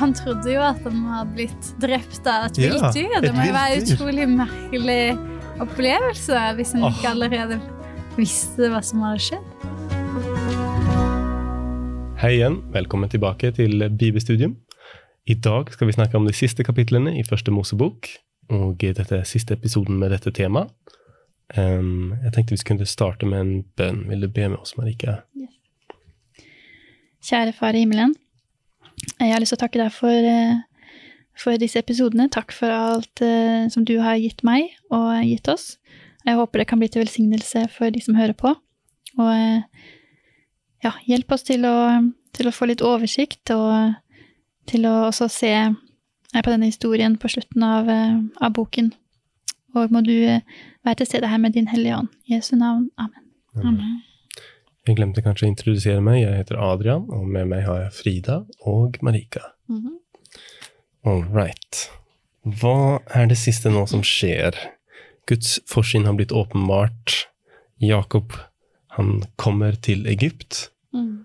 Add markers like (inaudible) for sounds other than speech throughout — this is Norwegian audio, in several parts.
Han trodde jo at han var blitt drept av et Ja, vilt dyr. Det må jo være en utrolig merkelig opplevelse hvis han oh. ikke allerede visste hva som hadde skjedd. Hei igjen, velkommen tilbake til Bibelstudium. I dag skal vi snakke om de siste kapitlene i første Mosebok, og dette er siste episoden med dette temaet. Um, jeg tenkte vi skulle starte med en bønn. Vil du be med oss, Marika? Kjære Far i himmelen. Jeg har lyst til å takke deg for, eh, for disse episodene. Takk for alt eh, som du har gitt meg og gitt oss. Jeg håper det kan bli til velsignelse for de som hører på. Og eh, ja, hjelp oss til å, til å få litt oversikt, og til å også se på denne historien på slutten av, av boken. Og må du være til stede her med din Hellige Ånd. I Jesu navn. Amen. Amen. Jeg glemte kanskje å introdusere meg. Jeg heter Adrian, og med meg har jeg Frida og Marika. All right. Hva er det siste nå som skjer? Guds forsyn har blitt åpenbart. Jakob, han kommer til Egypt. Mm.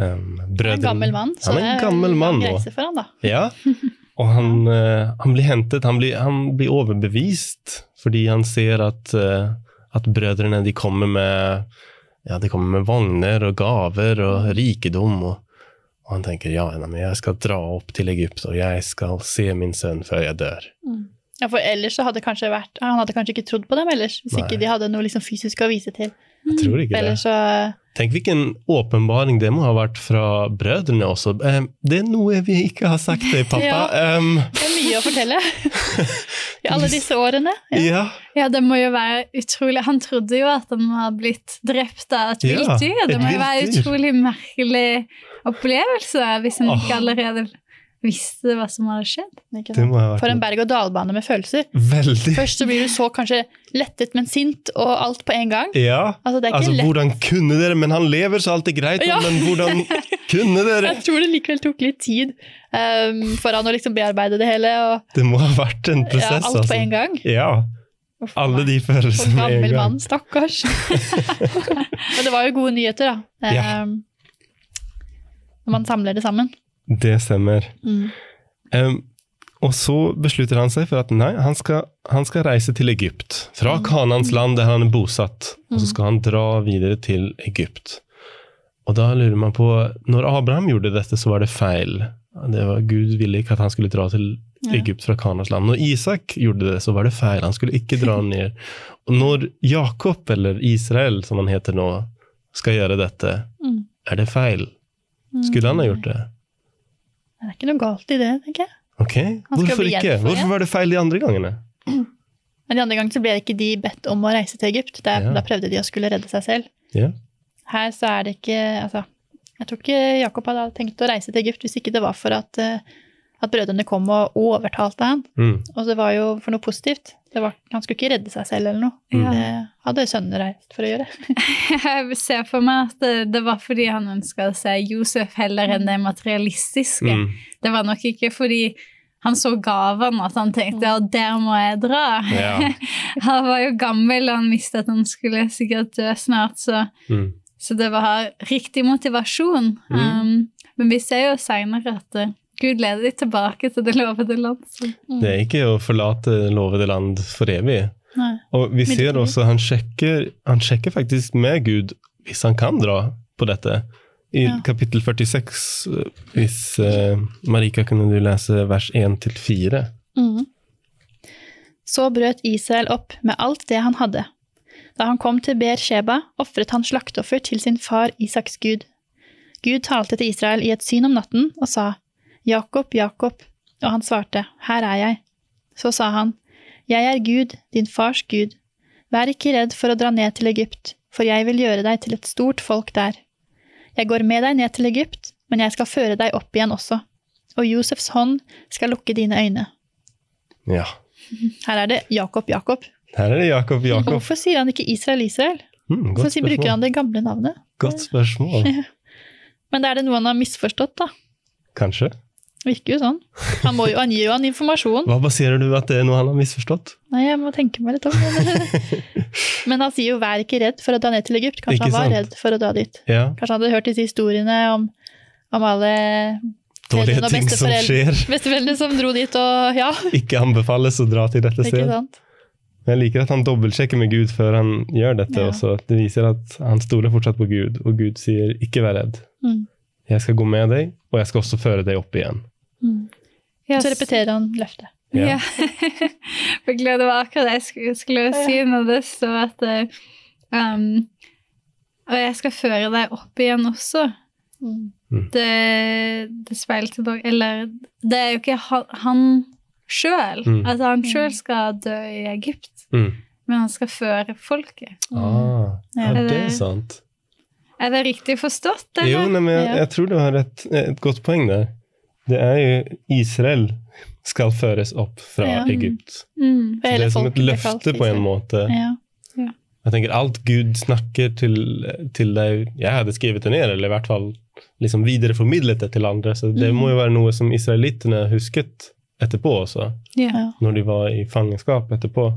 Um, Han er en gammel mann, så Han er en det er gammel mann lang nå. reise for han, da. (laughs) Ja, og han, uh, han blir hentet, han blir, han blir overbevist, fordi han ser at, uh, at brødrene de kommer med, ja, de kommer med vogner og gaver og rikedom, og, og han tenker, ja, men jeg skal dra opp til Egypt, og jeg skal se min sønn før jeg dør. Ja, for ellers så hadde kanskje vært Han hadde kanskje ikke trodd på dem ellers, hvis Nei. ikke de hadde noe liksom fysisk å vise til. Jeg tror ikke det. Så Tenk hvilken åpenbaring det må ha vært fra brødrene også. Um, det er noe vi ikke har sagt til (laughs) pappa. Ja. Um, mye å fortelle. I alle disse årene. Ja. ja, Ja, det må jo være utrolig Han trodde jo at han var blitt drept av et vilt dyr. Det må jo være utrolig merkelig opplevelse hvis han ikke allerede visste hva som hadde skjedd. Ikke det må ha vært For en berg-og-dal-bane med følelser. veldig. Først så blir du så kanskje lettet, men sint, og alt på en gang. Ja, Altså, det er ikke altså lett. hvordan kunne dere, men han lever så alt er greit, Ja. men hvordan (laughs) kunne dere? Jeg tror det likevel tok litt tid um, for han å liksom bearbeide det hele, og Det må ha vært en ja, prosess, alt på en gang. Ja, Uff, alle de følelsene med en gammel gang. mann, stakkars. (laughs) (laughs) Men det var jo gode nyheter, da. Ja. Um, når man samler det sammen. Det stemmer. Mm. Um, og så beslutter han seg for at nei, han skal, han skal reise til Egypt. Fra Kanans land der han er bosatt, og så skal han dra videre til Egypt. Og da lurer man på, når Abraham gjorde dette, så var det feil. Det var, Gud ville ikke at han skulle dra til Egypt fra Kanans land. Når Isak gjorde det, så var det feil. Han skulle ikke dra (laughs) ned. Og når Jakob, eller Israel som han heter nå, skal gjøre dette, Mm. er det feil? Skulle han ha gjort det? Det er ikke noe galt i det, tenker jeg. Ok, hvorfor ikke? Hvorfor var det feil de andre gangene? (clears throat) Men de andre gangene ble ikke de bedt om å reise til Egypt. Der, Ja. Da prøvde de å skulle redde seg selv. Ja. Her så er det ikke Altså, jeg tror ikke Jakob hadde tenkt å reise til Egypt hvis ikke det var for at, eh, at brødrene kom og overtalte han. Mm. Og det var jo for noe positivt. Det var, han skulle ikke redde seg selv eller noe. Mm. Det hadde sønnene reist for å gjøre. (laughs) Jeg ser for meg at det, det var fordi han ønska å se Josef heller enn det materialistiske. Mm. Det var nok ikke fordi han så gavene at han tenkte ja, der må jeg dra. Ja. (laughs) Han var jo gammel og han visste at han skulle sikkert dø snart, så, Mm. så det var riktig motivasjon. Mm. Um, men vi ser jo seinere at eh, Gud leder deg tilbake til det lovede land. Mm. Det er ikke å forlate lovede land for evig. Nei. Og vi ser også han sjekker, han sjekker faktisk med Gud hvis han kan dra på dette. I Ja. kapittel 46, hvis uh, Marika kunne du lese vers 1-4. Mm. Så brøt Israel opp med alt det han hadde. Da han kom til Ber-Sheba, ofret han slaktoffer til sin far Isaks gud. Gud talte til Israel i et syn om natten og sa, Jakob, Jakob, og han svarte, Her er jeg. Så sa han, Jeg er Gud, din fars Gud. Vær ikke redd for å dra ned til Egypt, for jeg vil gjøre deg til et stort folk der. Jeg går med deg ned til Egypt, men jeg skal føre deg opp igjen også, og Josefs hånd skal lukke dine øyne. Ja. Her er det Jakob, Jakob. Her er det Jakob, Jakob. Hvorfor sier han ikke Israel, Israel? Mm, Hvorfor spørsmål. bruker han det gamle navnet? Godt spørsmål. (laughs) Men er det noe han har misforstått, da. Kanskje. Virker jo sånn. Han, må jo, han gir jo han informasjon. Hva baserer du at det er noe han har misforstått? Nei, jeg må tenke meg litt om. (laughs) Men han sier jo 'vær ikke redd for å dra ned til Egypt'. Kanskje Ikke han var sant? redd for å dra dit. Ja, Kanskje han hadde hørt disse historiene om, om alle dårlige ting som skjer, (laughs) besteforeldrene som dro dit og ja, ikke anbefales å dra til dette stedet. Men jeg liker at han dobbeltsjekker med Gud før han gjør dette. Ja. også. Det viser at han stoler fortsatt på Gud, og Gud sier 'ikke vær redd'. Mm. Jeg skal gå med deg, og jeg skal også føre deg opp igjen. Mm. Yes. Så repeterer han løftet. Ja. (laughs) Beklager, det var akkurat det jeg skulle, skulle si når det sto at eh, um, Og jeg skal føre deg opp igjen også. Mm. Det, det speiler tilbake Eller det er jo ikke han, sjøl. Mm. Altså, han sjøl skal dø i Egypt, Mm. men han skal føre folket. Ah, Ja. ja, det Det- er sant. Er det riktig forstått, Jo, nei, men jeg, jeg tror du har et, et godt poeng der. Det er jo Israel skal føres opp fra Ja. Egypt. Mm. Det er som et løfte på en måte. Ja. Jeg tenker Alt Gud snakker til, til deg Jeg hadde skrevet det ned, eller i hvert fall liksom videreformidlet det til andre. Så det Mm. må jo være noe som israelittene husket etterpå også, Ja. Ja. når de var i fangenskap etterpå.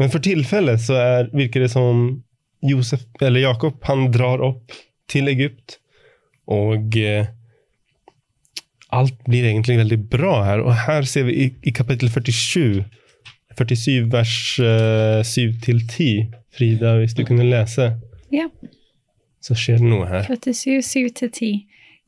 Men for tilfellet så er, virker det som Josef, eller Jakob han drar opp til Egypt, og eh, alt blir egentlig veldig bra her. Og her ser vi i, i kapittel 47, 47 vers uh, 7-10, Frida, hvis du kunne lese, Ja. så skjer det noe her. 47, 7-10.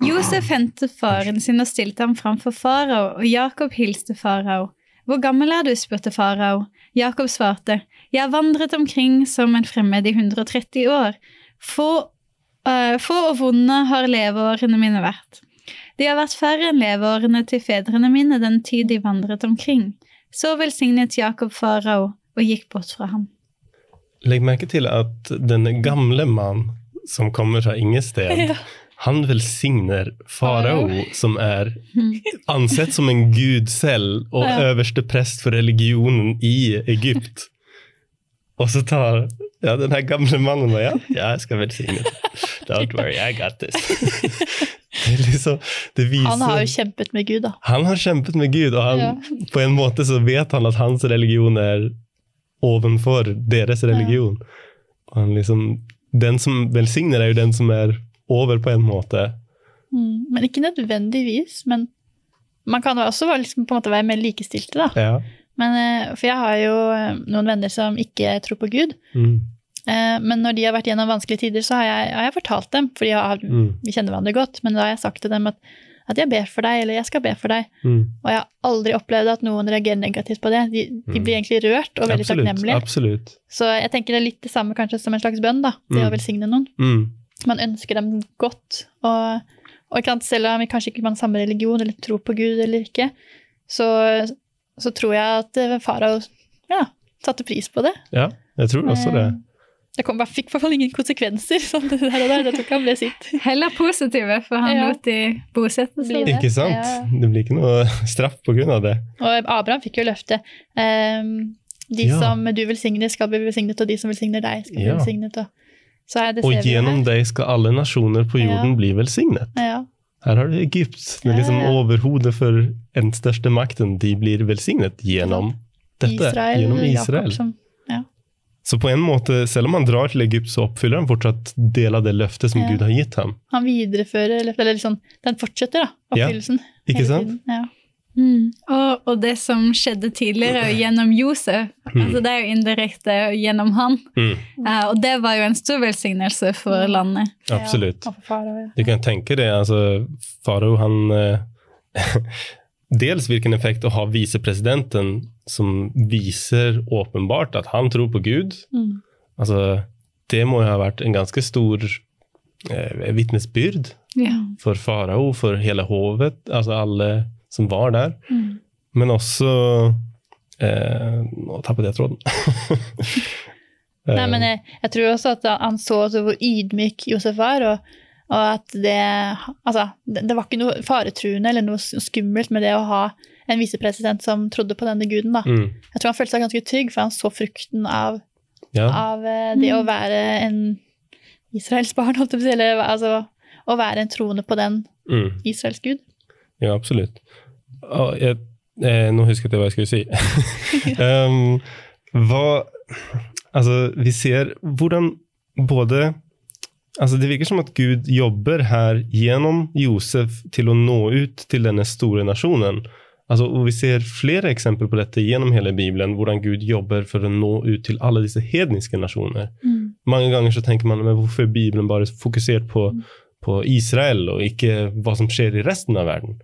Josef hentet faren sin og stilte ham framfor farao, og Jakob hilste farao. Hvor gammel er du? spurte farao. Jakob svarte, jeg har vandret omkring som en fremmed i 130 år. Få, uh, få og vonde har leveårene mine vært. De har vært færre enn leveårene til fedrene mine den tid de vandret omkring. Så velsignet Jakob farao og gikk bort fra ham. Legg merke til at denne gamle mann som kommer fra ingensteds, (laughs) Ja. han velsigner farao, som er ansett som en gud selv og øverste prest for religionen i Egypt. Og så tar ja, den her gamle mannen og ja, ja, jeg skal velsigne deg. Don't worry, I got this. (laughs) Det, liksom, det viser Han har jo kjempet med Gud, da. Han har kjempet med Gud, og han, Ja. på en måte så vet han at hans religion er ovenfor deres religion. Og han liksom, den som velsigner, er jo den som er over på en måte. Mm. Men ikke nødvendigvis. Men man kan jo også være- liksom, på en måte være mer likestilte, da. Ja. Men, eh, for jeg har jo eh, noen venner som ikke tror på Gud. Mm. Eh, Men når de har vært gjennom vanskelige tider, så har jeg, har jeg fortalt dem, fordi Mm. vi kjenner hverandre godt, men da har jeg sagt til dem at, at jeg ber for deg, eller jeg skal be for deg. Mm. Og jeg har aldri opplevd at noen reagerer negativt på det. De, de Mm. blir egentlig rørt og veldig Absolutt. takknemlige. Absolutt. Så jeg tenker det er litt det samme kanskje som en slags bønn, da. Det Mm. å velsigne noen. Mm. Man ønsker dem godt. Og, og selv om vi kanskje ikke har samme religion eller tror på Gud eller ikke, så, så tror jeg at eh, farao ja, satte pris på det. Ja, jeg tror også det. Eh, Det kom, fikk i hvert fall ingen konsekvenser. Sånn det der og der. Det tror ikke han ble sitt. (laughs) Heller positive, for han Ja. lot de bosette seg. det. Ikke sant? Ja. Det blir ikke noe (laughs) straff på grunn av det. Og Abraham fikk jo løftet. Um, de Ja. som du velsigner, skal bli velsignet, og de som velsigner deg, skal bli Ja. velsignet. Og, så er det Og gjennom her. deg skal alle nasjoner på jorden Ja. bli velsignet. Ja. Her har du Egypt. Det er liksom Ja, ja. overhodet for den største makten. De blir velsignet gjennom dette. Israel, gjennom Jakob Israel. Ja. Så på en måte, selv om han drar til Egypt, så oppfyller han fortsatt del av det løftet som Ja. Gud har gitt ham. Han viderefører, eller, eller liksom, den fortsetter, da, Ja, oppfyllelsen. Ikke sant? Ja. Mm. Og, og det som skjedde tidligere gjennom Josef, altså det er jo indirekte gjennom han. Mm, Uh, og det var jo en stor velsignelse for landet. absolutt. Du kan tenke det. altså Farao, han eh, (laughs) Dels hvilken effekt å ha visepresidenten som viser åpenbart at han tror på Gud. Mm. Altså, det må jo ha vært en ganske stor eh, vitnesbyrd yeah. for farao, for hele hovet, altså alle som var der. Mm. Men også eh, Nå tappet jeg tråden. (laughs) Nei, men jeg, jeg tror også at han så også hvor ydmyk Josef var, og, og at det Altså, det, det var ikke noe faretruende eller noe skummelt med det å ha en visepresident som trodde på denne guden, da. mm, Jeg tror han følte seg ganske trygg, for han så frukten av, ja. av det det å være en Israels barn, holdt jeg på å si, eller altså å være en troende på den Mm, Israels gud. ja, absolutt. Og jeg, eh, nå husket jeg hva jeg skulle si. um, (laughs) hva Altså, vi ser hvordan både Altså, det virker som at Gud jobber her gjennom Josef til å nå ut til denne store nasjonen. Altså, og Vi ser flere eksempler på dette gjennom hele Bibelen, hvordan Gud jobber for å nå ut til alle disse hedniske nasjoner. Mm. Mange ganger så tenker man men hvorfor er Bibelen bare fokusert på, på Israel, og ikke hva som skjer i resten av verden?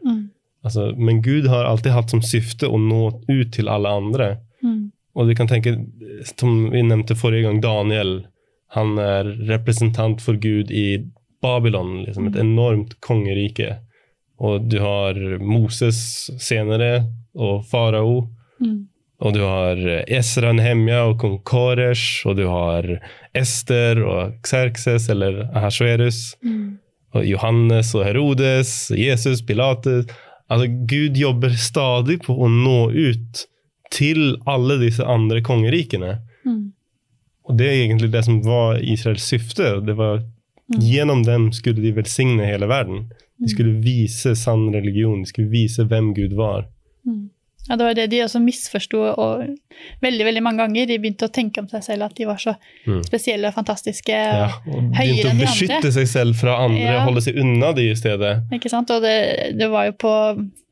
Mm. Altså, men Gud har alltid hatt som syfte å nå ut til alle andre. Mm. Og du kan tenke, som vi nevnte forrige gang, Daniel. Han er representant for Gud i Babylon, liksom et enormt kongerike. Og du har Moses senere, og farao. Mm. Og du har Esra Nehemja og kong Koresh, og du har Ester og Xerxes eller Ahasuerus. Mm. Og Johannes og Herodes, Jesus, Pilates. Altså, Gud jobber stadig på å nå ut til alle disse andre kongerikene. Mm. Og det er egentlig det som var Israels syfte. det var Gjennom dem skulle de velsigne hele verden. De skulle vise sann religion, de skulle vise hvem Gud var. Mm. Ja, det var det de også misforsto og veldig veldig mange ganger. De begynte å tenke om seg selv at de var så Mm. spesielle og fantastiske. Ja, og begynte å de beskytte andre. seg selv fra andre, Ja. holde seg unna de i stedet. Ikke sant? Og det, det var jo på,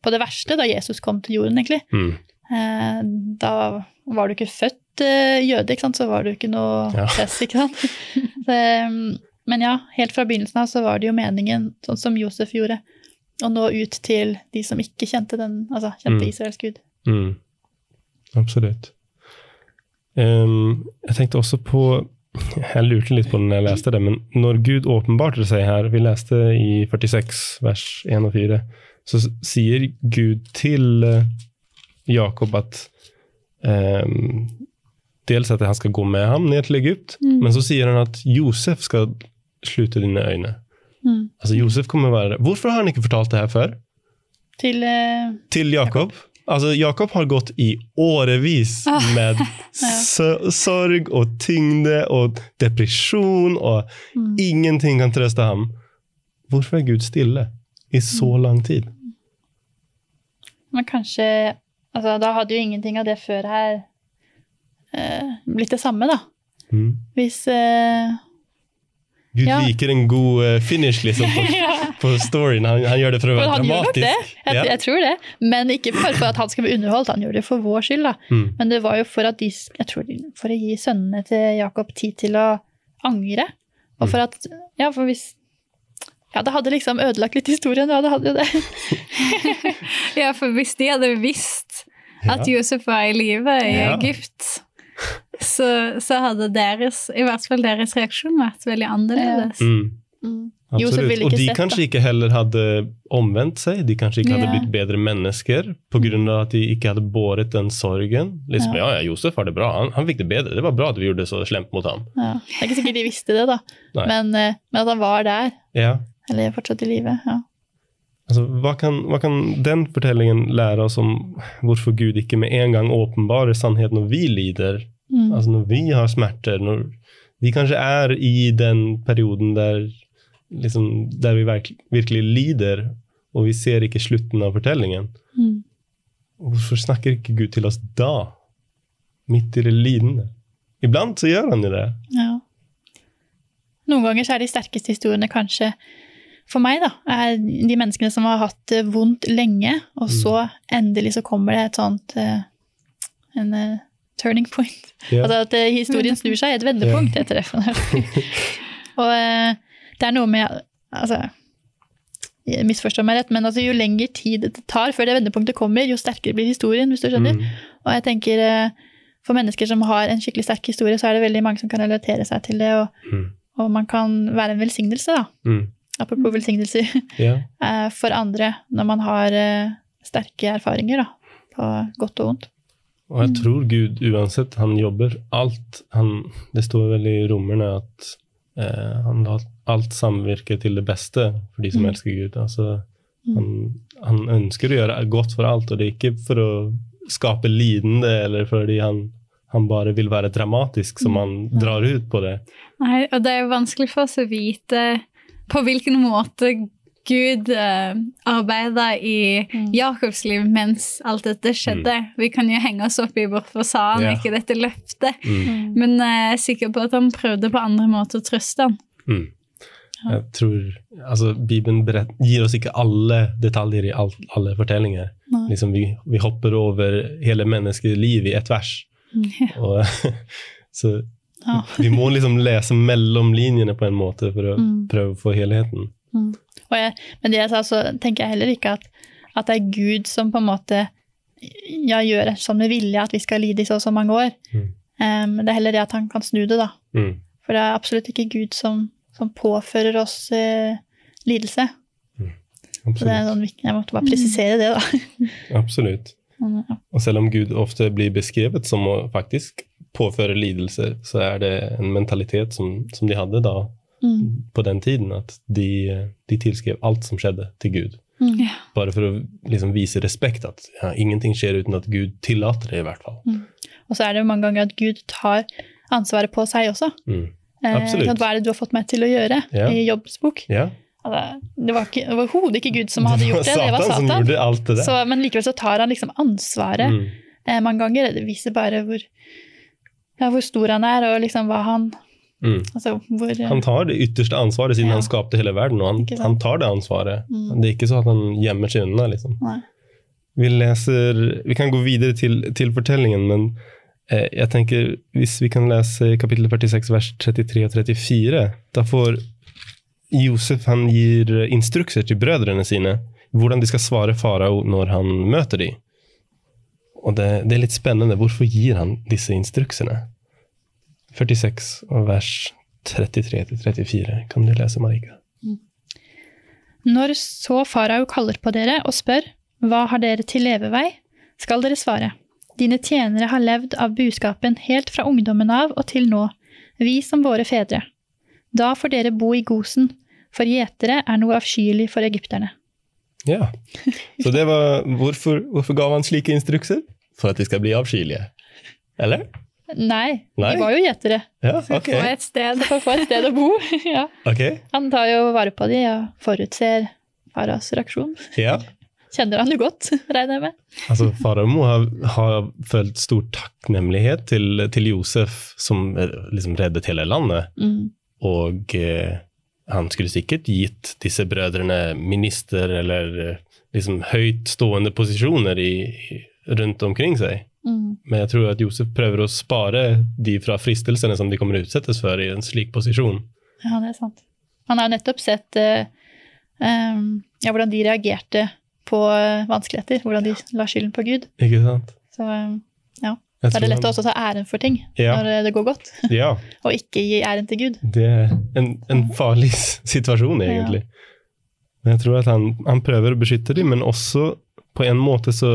på det verste da Jesus kom til jorden, egentlig. Mm. Eh, da var du ikke født eh, jøde, ikke sant? så var du ikke noe Ja. press, ikke sant. (laughs) Så, men ja, helt fra begynnelsen av så var det jo meningen, sånn som Josef gjorde, å nå ut til de som ikke kjente den, altså kjente Mm. Israels gud. Mm. Absolutt. Um, jeg tenkte også på Jeg lurte litt på det når jeg leste det, men når Gud åpenbarte seg her Vi leste i 46, vers 1 og 4. Så sier Gud til eh, Jakob at um, Dels at han skal gå med ham ned til Egypt, Mm. men så sier han at Josef skal slutte dine øyne. Mm. Altså Josef kommer være Hvorfor har han ikke fortalt det her før? Til uh, til Jakob. Altså, Jakob har gått i årevis Ah. med (laughs) ja. sorg og tyngde og depresjon, og Mm. ingenting kan trøste ham. Hvorfor er Gud stille i så Mm. lang tid? Men kanskje altså, Da hadde jo ingenting av det før her eh, blitt det samme, da. Mm. Hvis eh, Gud Ja. liker en god eh, finish liksom, på, (laughs) ja. på storyen. Han, han gjør det for å være han gjør det. dramatisk. Jeg, Ja. jeg tror det. Men ikke for, for at han skal bli underholdt, han gjør det for vår skyld. da. Mm. Men det var jo for at de, jeg tror, for å gi sønnene til Jakob tid til å angre. Og Mm. for at Ja, for hvis Ja, det hadde liksom ødelagt litt historien, ja, det hadde jo det. (laughs) Ja, for hvis de hadde visst at Ja. Josef var i live i Ja. Egypt, så, så hadde deres, i hvert fall deres reaksjon vært veldig annerledes. Mm. Mm. Absolutt. Og de sett, kanskje ikke heller hadde omvendt seg. De kanskje ikke hadde blitt bedre mennesker pga. at de ikke hadde båret den sorgen. Liksom, ja. Ja. ja, Josef har det bra. Han, han fikk det bedre. Det var bra at vi gjorde det så slemt mot ham. Ja. Det er ikke sikkert de visste det, da. Men, eh, men at han var der. Ja. Eller fortsatt i live. Ja. Altså, hva, kan, hva kan den fortellingen lære oss om hvorfor Gud ikke med en gang åpenbarer sannheten når vi lider? Mm. Altså når vi har smerter, når vi kanskje er i den perioden der, liksom, der vi virkelig, virkelig lider, og vi ser ikke slutten av fortellingen. Mm. Hvorfor snakker ikke Gud til oss da? Midt i det lidende. Iblant så gjør han jo det. Ja. Noen ganger så er de sterkeste historiene kanskje for meg, da, er de menneskene som har hatt vondt lenge, og Mm. så endelig så kommer det et sånt eh, en eh, turning point. Ja. Altså at eh, historien snur seg, et vendepunkt heter det. (laughs) og eh, det er noe med altså, jeg misforstår meg rett, men altså, jo lengre tid det tar før det vendepunktet kommer, jo sterkere blir historien, hvis du skjønner. Mm. Og jeg tenker eh, for mennesker som har en skikkelig sterk historie, så er det veldig mange som kan relatere seg til det, og, Mm. og man kan være en velsignelse, da. Mm. Apropos velsignelser. Ja. (laughs) For andre, når man har sterke erfaringer, da. På godt og vondt. Og jeg tror Gud uansett, han jobber alt han, Det står vel i romerne at eh, han lar alt samvirke til det beste for de som Mm. elsker Gud. Altså, Mm. han, han ønsker å gjøre godt for alt, og det er ikke for å skape lidende eller fordi han, han bare vil være dramatisk som han Mm. drar ut på det. Nei, og det er jo vanskelig for oss å vite på hvilken måte Gud uh, arbeida i Mm. Jakobs liv mens alt dette skjedde. Vi kan jo henge oss opp i hvorfor sa han yeah. ikke dette løftet, Mm. men jeg er sikker på at han prøvde på andre måter å trøste han. Mm. Jeg tror, altså Bibelen berett, gir oss ikke alle detaljer i alt, alle fortellinger. Liksom vi, vi hopper over hele menneskets liv i ett vers. Mm. Og, (laughs) så Ja. vi må liksom lese mellom linjene på en måte for å Mm. prøve å få helheten. Mm. Og jeg, men det jeg sa, så tenker jeg heller ikke at, at det er Gud som på en måte ja, gjør sånn med vilje at vi skal lide i så og så mange år. Mm. Um, det er heller det at han kan snu det, da. Mm. For det er absolutt ikke Gud som, som påfører oss eh, lidelse. Så det er sånn, jeg måtte bare presisere det, da. (laughs) Absolutt. Og selv om Gud ofte blir beskrevet som å faktisk påføre lidelse, så er det en mentalitet som, som de hadde da, Mm. på den tiden, at de, de tilskrev alt som skjedde, til Gud. Mm. Bare for å liksom vise respekt, at ja, ingenting skjer uten at Gud tillater det, i hvert fall. Og så er det jo mange ganger at Gud tar ansvaret på seg også. Mm. Eh, Absolutt. ikke Hva er det du har fått meg til å gjøre yeah. i Jobbs bok? Ja. Altså, det var overhodet ikke Gud som hadde gjort det, det var (laughs) som Satan. gjorde alt det der. Så, men likevel så tar han liksom ansvaret Mm. eh, mange ganger. Det viser bare hvor, ja, hvor stor han er, og liksom hva han Mm. Altså hvor eh, Han tar det ytterste ansvaret siden Ja. han skapte hele verden, og han, han tar det ansvaret. Mm. Det er ikke så at han gjemmer seg unna, liksom. Nei. Vi leser Vi kan gå videre til, til fortellingen, men eh, jeg tenker hvis vi kan lese kapittel 46, vers 33 og 34, da får Josef han gir instrukser til brødrene sine hvordan de skal svare farao når han møter dem. Og det, det er litt spennende. Hvorfor gir han disse instruksene? 46 og vers 33-34 Kan du lese, Marika? Når så farao kaller på dere og spør hva har dere til levevei, skal dere svare. Dine tjenere har levd av buskapen helt fra ungdommen av og til nå, vi som våre fedre. Da får dere bo i Gosen, for gjetere er noe avskyelig for egypterne. Ja. Så det var Hvorfor, hvorfor ga han slike instrukser? For at de skal bli avskyelige. Eller? Nei, Nei? de var jo gjetere. Ja, Så ok. få et sted. For å få et sted å bo. (laughs) ja. okay. Han tar jo vare på de og forutser Faras reaksjon. Ja. Kjenner han jo godt, (laughs) regner jeg med. Altså, Farao må ha, ha følt stor takknemlighet til, til Josef, som eh, liksom reddet hele landet. Mm. Og eh, han skulle sikkert gitt disse brødrene minister eller eh, liksom høytstående posisjoner i, i, rundt omkring seg. Mm. Men jeg tror at Josef prøver å spare de fra fristelsene som de kommer utsettes for i en slik posisjon. Ja, det er sant. Han har jo nettopp sett uh, um, ja, hvordan de reagerte på eh, vanskeligheter, hvordan de la skylden på Gud. Ikke sant? Så um, ja, da er det lett å også ta æren for ting Ja. når eh, det går godt, (laughs) Ja, og ikke gi æren til Gud. det er en, en farlig situasjon, egentlig. Men jeg tror at han, han prøver å beskytte dem, men også på en måte så,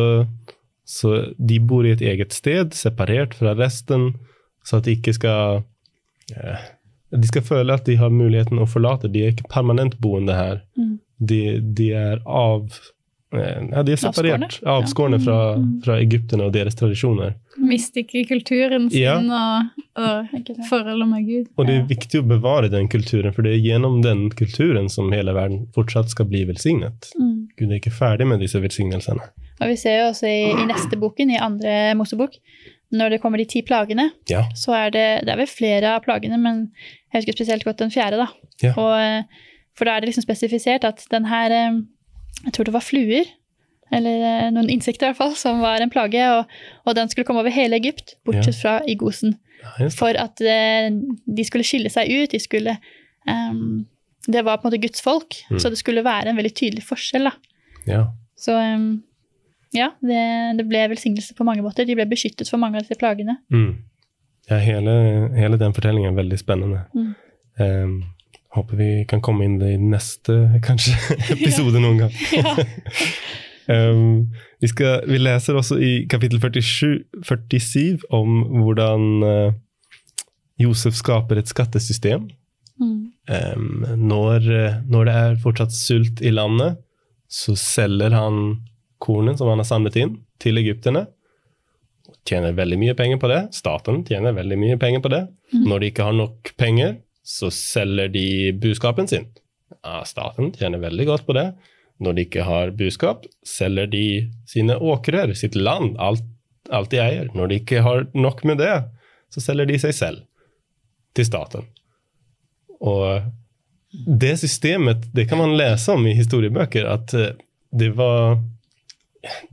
så de bor i et eget sted, separert fra resten, så at de ikke skal eh, De skal føle at de har muligheten å forlate. De er ikke permanent boende her. Mm. De, de er av eh, ja, de er separert, Avskårne. avskårne fra, fra egypterne og deres tradisjoner. Mister ikke kulturen sin Ja. og, og forholdet med Gud. Og det er viktig å bevare den kulturen, for det er gjennom den kulturen som hele verden fortsatt skal bli velsignet. Mm. Gud er ikke ferdig med disse velsignelsene. Og vi ser jo også i, i neste boken, i andre Mosebok, når det kommer de ti plagene, Ja. så er det Det er vel flere av plagene, men jeg husker spesielt godt den fjerde, da. Ja. Og, for da er det liksom spesifisert at den her eh, Jeg tror det var fluer, eller eh, noen insekter i hvert fall, som var en plage, og, og den skulle komme over hele Egypt, bortsett fra i Gosen. Ja. For at eh, de skulle skille seg ut, de skulle um, Det var på en måte Guds folk, Mm. så det skulle være en veldig tydelig forskjell, da. Ja. Så ehm, ja, det, det ble velsignelse på mange måter. De ble beskyttet for mange av disse plagene. Mm. ja hele, hele den fortellingen er veldig spennende. Mm. Um, håper vi kan komme inn i neste kanskje, (laughs) (laughs) episode noen gang. um, (laughs) vi, skal, vi leser også i kapittel 47, 47 om hvordan uh, Josef skaper et skattesystem. Mm. Um, når, eh, når det er fortsatt sult i landet, så selger han kornet som han har samlet inn, til egypterne. Tjener veldig mye penger på det. Staten tjener veldig mye penger på det. Mm. Når de ikke har nok penger, så selger de buskapen sin. Ja, staten tjener veldig godt på det. Når de ikke har buskap, selger de sine åkrer, sitt land, alt, alt de eier. Når de ikke har nok med det, så selger de seg selv til staten. Og det systemet, det kan man lese om i historiebøker, att eh, det var...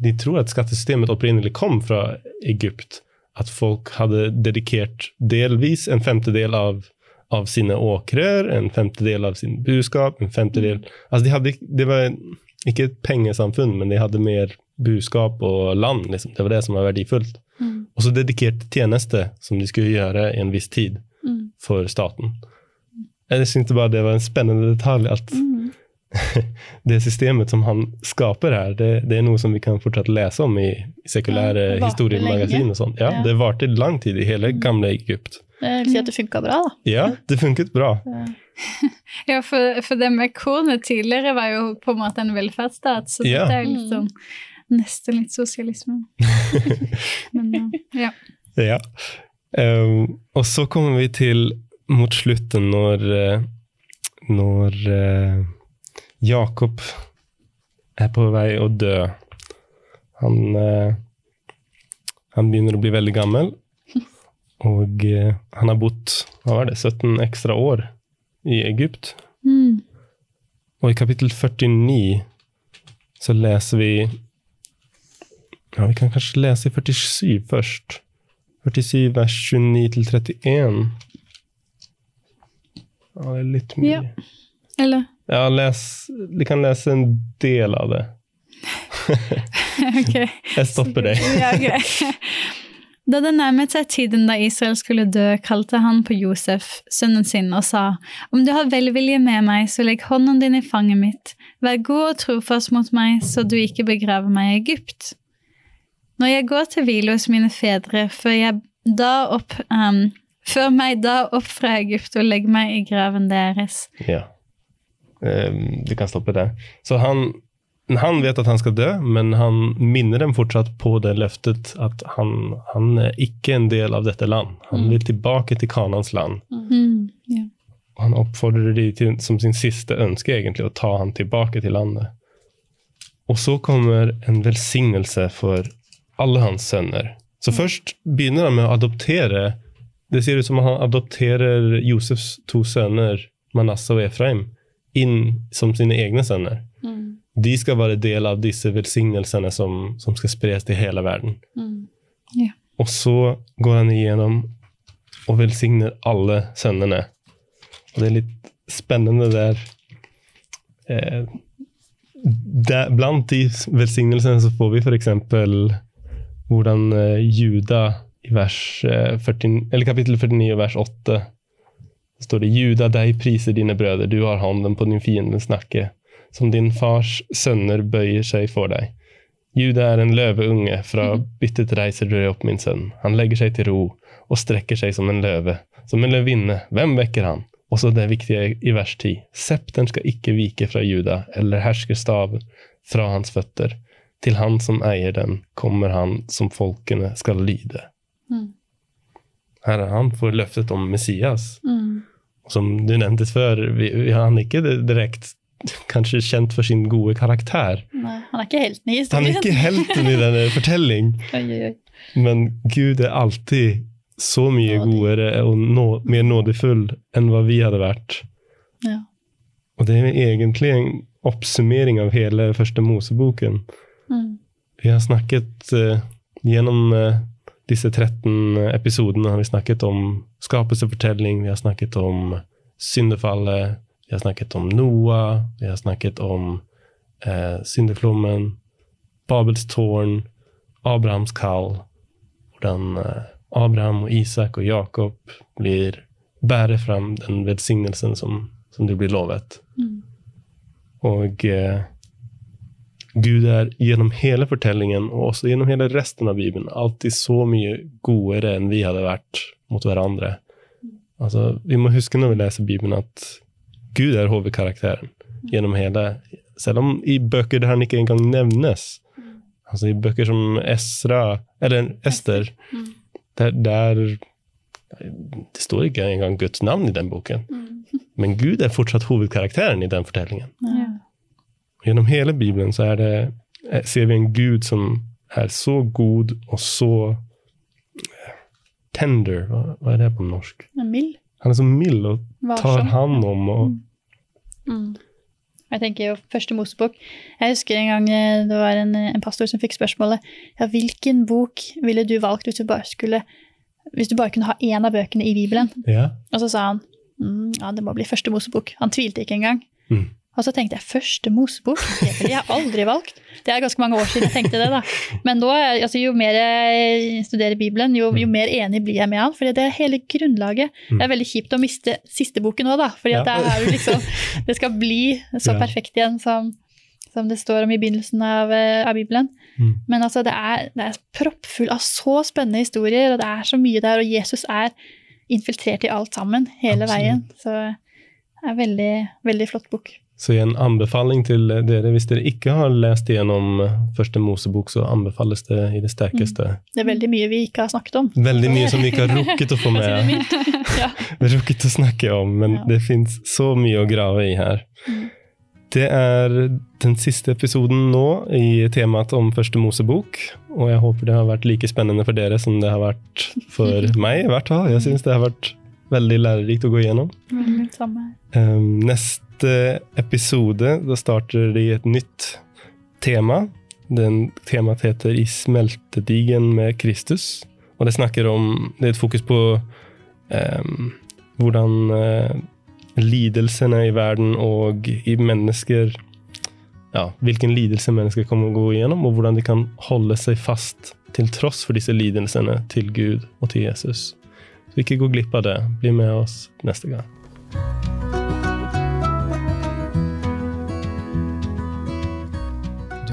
De tror at skattesystemet opprinnelig kom fra Egypt. At folk hadde dedikert delvis en femtedel av, av sine åkrer, en femtedel av sin buskap, en femtedel altså de hadde, Det var ikke et pengesamfunn, men de hadde mer buskap og land. Liksom. Det var det som var verdifullt. Mm. Og så dedikert tjeneste som de skulle gjøre i en viss tid Mm. for staten. Jeg syntes bare det var en spennende detalj at Mm. (laughs) det systemet som han skaper her, det, det er noe som vi kan fortsatt lese om i, sekulære Ja, historiemagasin og sånt. Ja, Ja. Det varte lang tid i hele gamle Egypt. Si at det funka bra, da. Ja, det funket bra. (laughs) Ja, for, for det med kornet tidligere var jo på en måte en velferdsstat, så Ja. det er jo litt sånn nesten litt sosialisme. (laughs) Men uh, ja. Ja. Um, og så kommer vi til mot slutten når, eh, når eh, Jakob er på vei å dø. Han, eh, han begynner å bli veldig gammel. Og eh, han har bodd hva var det, 17 ekstra år i Egypt. Mm. Og i kapittel 49 så leser vi Ja, vi kan kanskje lese i 47 først. 47 vers 29 til 31. Ja, det er litt mye. Ja. Eller Ja, les, du kan lese en del av det. (laughs) Ok. (laughs) Jeg stopper deg. Ja, okay. Da det nærmet seg tiden da Israel skulle dø, kalte han på Josef, sønnen sin, og sa, Om du har velvilje med meg, så legg hånden din i fanget mitt. Vær god og trofast mot meg, så du ikke begraver meg i Egypt. Når jeg går til hvile hos mine fedre, før jeg da opp um, Før meg da opp fra Egypt og legg meg i graven deres. Ja. Ehm, Du kan stoppe det. Så han, han vet at han skal dø, men han minner dem fortsatt på det løftet at han, han er ikke en del av dette land. Han vil tilbake til Kanans land. Mm, yeah. Han oppfordrer dem til, som sin siste ønske egentlig, å ta ham tilbake til landet. Og så kommer en velsignelse for alle hans sønner. Så først begynner han med å adoptere Det ser ut som han adopterer Josefs to sønner, Manasseh og Efraim, inn som sine egne sønner. Mm. De skal være del av disse velsignelsene som, som skal spres til hele verden. Mm. Og så går han igjennom og velsigner alle sønnene. Og det er litt spennende der. Eh, der blant de velsignelsene så får vi f.eks. hvordan eh, Juda i vers, eh, 40, eller kapittel 49 vers 8 så står det Juda, deg priser dine brødre, du har hånden på din fiendens nakke. Som din fars sønner bøyer seg for deg. Juda er en løveunge, fra byttet reiser du deg opp, min sønn. Han legger seg til ro og strekker seg som en løve, som en løvinne. Hvem vekker han? Og så det viktige i vers 10. Septeren skal ikke vike fra Juda, eller herskerstaven fra hans føtter. Til han som eier den, kommer han som folkene skal lyde. Mm. Her er han får løftet om Messias. Mm. Som du nevnte før, vi, vi, han er ikke direkte kanskje kjent for sin gode karakter. Nei, han er ikke helten i Han er ikke helten i denne fortelling, (laughs) Oi, oi, oi. men Gud er alltid så mye Nådig. godere og nå, mer nådefull enn hva vi hadde vært. Ja. Og det er egentlig en oppsummering av hele første Moseboken. Mm. Vi har snakket uh, gjennom eh, disse 13 episodene har vi snakket om skapelsefortelling, vi har snakket om syndefallet, vi har snakket om Noah, vi har snakket om eh, syndeflommen, Babels tårn, Abrahams kall, hvordan eh, Abraham og Isak og Jakob blir bærer fram den velsignelsen som, som de blir lovet. Mm. Og eh, Gud er gjennom hele fortellingen, og også gjennom hele resten av Bibelen, alltid så mye godere enn vi hadde vært mot hverandre. Altså, vi må huske når vi leser Bibelen, at Gud er hovedkarakteren gjennom hele Selv om i bøker der han ikke engang nevnes. Altså i bøker som Esra, eller Ester, der, der Det står ikke engang Guds navn i den boken. Mm. Men Gud er fortsatt hovedkarakteren i den fortellingen. Ja. Gjennom hele Bibelen så det, eh, ser vi en Gud som er så god og så eh, tender. Hva, hva er det på norsk? Mild. Han er så mild og tar hånd hand om og Mm. Jeg tenker jo første Mosebok. Jeg husker en gang eh, det var en, en pastor som fikk spørsmålet ja, hvilken bok ville du valgt hvis du bare skulle hvis du bare kunne ha én av bøkene i Bibelen. Ja. Og så sa han mm, ja, det må bli første Mosebok. Han tvilte ikke engang. Mm. Og så tenkte jeg første Mosebok? Det ville jeg aldri valgt. Det er ganske mange år siden jeg tenkte det. da. Men nå, altså, jo mer jeg studerer Bibelen, jo, jo mer enig blir jeg med han. For det er hele grunnlaget. Det er veldig kjipt å miste siste boken òg, da. fordi Ja. det, liksom, det skal bli så perfekt igjen som, som det står om i begynnelsen av, eh, av Bibelen. Mm. Men altså, det er, det er proppfull av så spennende historier, og det er så mye der. Og Jesus er infiltrert i alt sammen hele Absolutt. veien. Så det er veldig, veldig flott bok. Så en anbefaling til dere, hvis dere ikke har lest gjennom eh, første Mosebok, så anbefales det i det sterkeste. Det er veldig mye vi ikke har snakket om. Veldig mye som vi ikke har (laughs) rukket å få med. (laughs) ja. Rukket å snakke om, men Ja. det fins så mye å grave i her. Mm. Det er den siste episoden nå i temaet om første Mosebok, og jeg håper det har vært like spennende for dere som det har vært for (laughs) meg. i hvert fall. Jeg syns det har vært veldig lærerikt å gå igjennom. Mm, samme. Um, neste episode, da starter de et nytt tema. Den Temaet heter 'I smeltedigen med Kristus'. Og det snakker om Det er et fokus på um, hvordan uh, lidelsene i verden og i mennesker ja, Hvilken lidelse mennesker kommer å gå igjennom, og hvordan de kan holde seg fast til tross for disse lidelsene til Gud og til Jesus. Så ikke gå glipp av det. Bli med oss neste gang.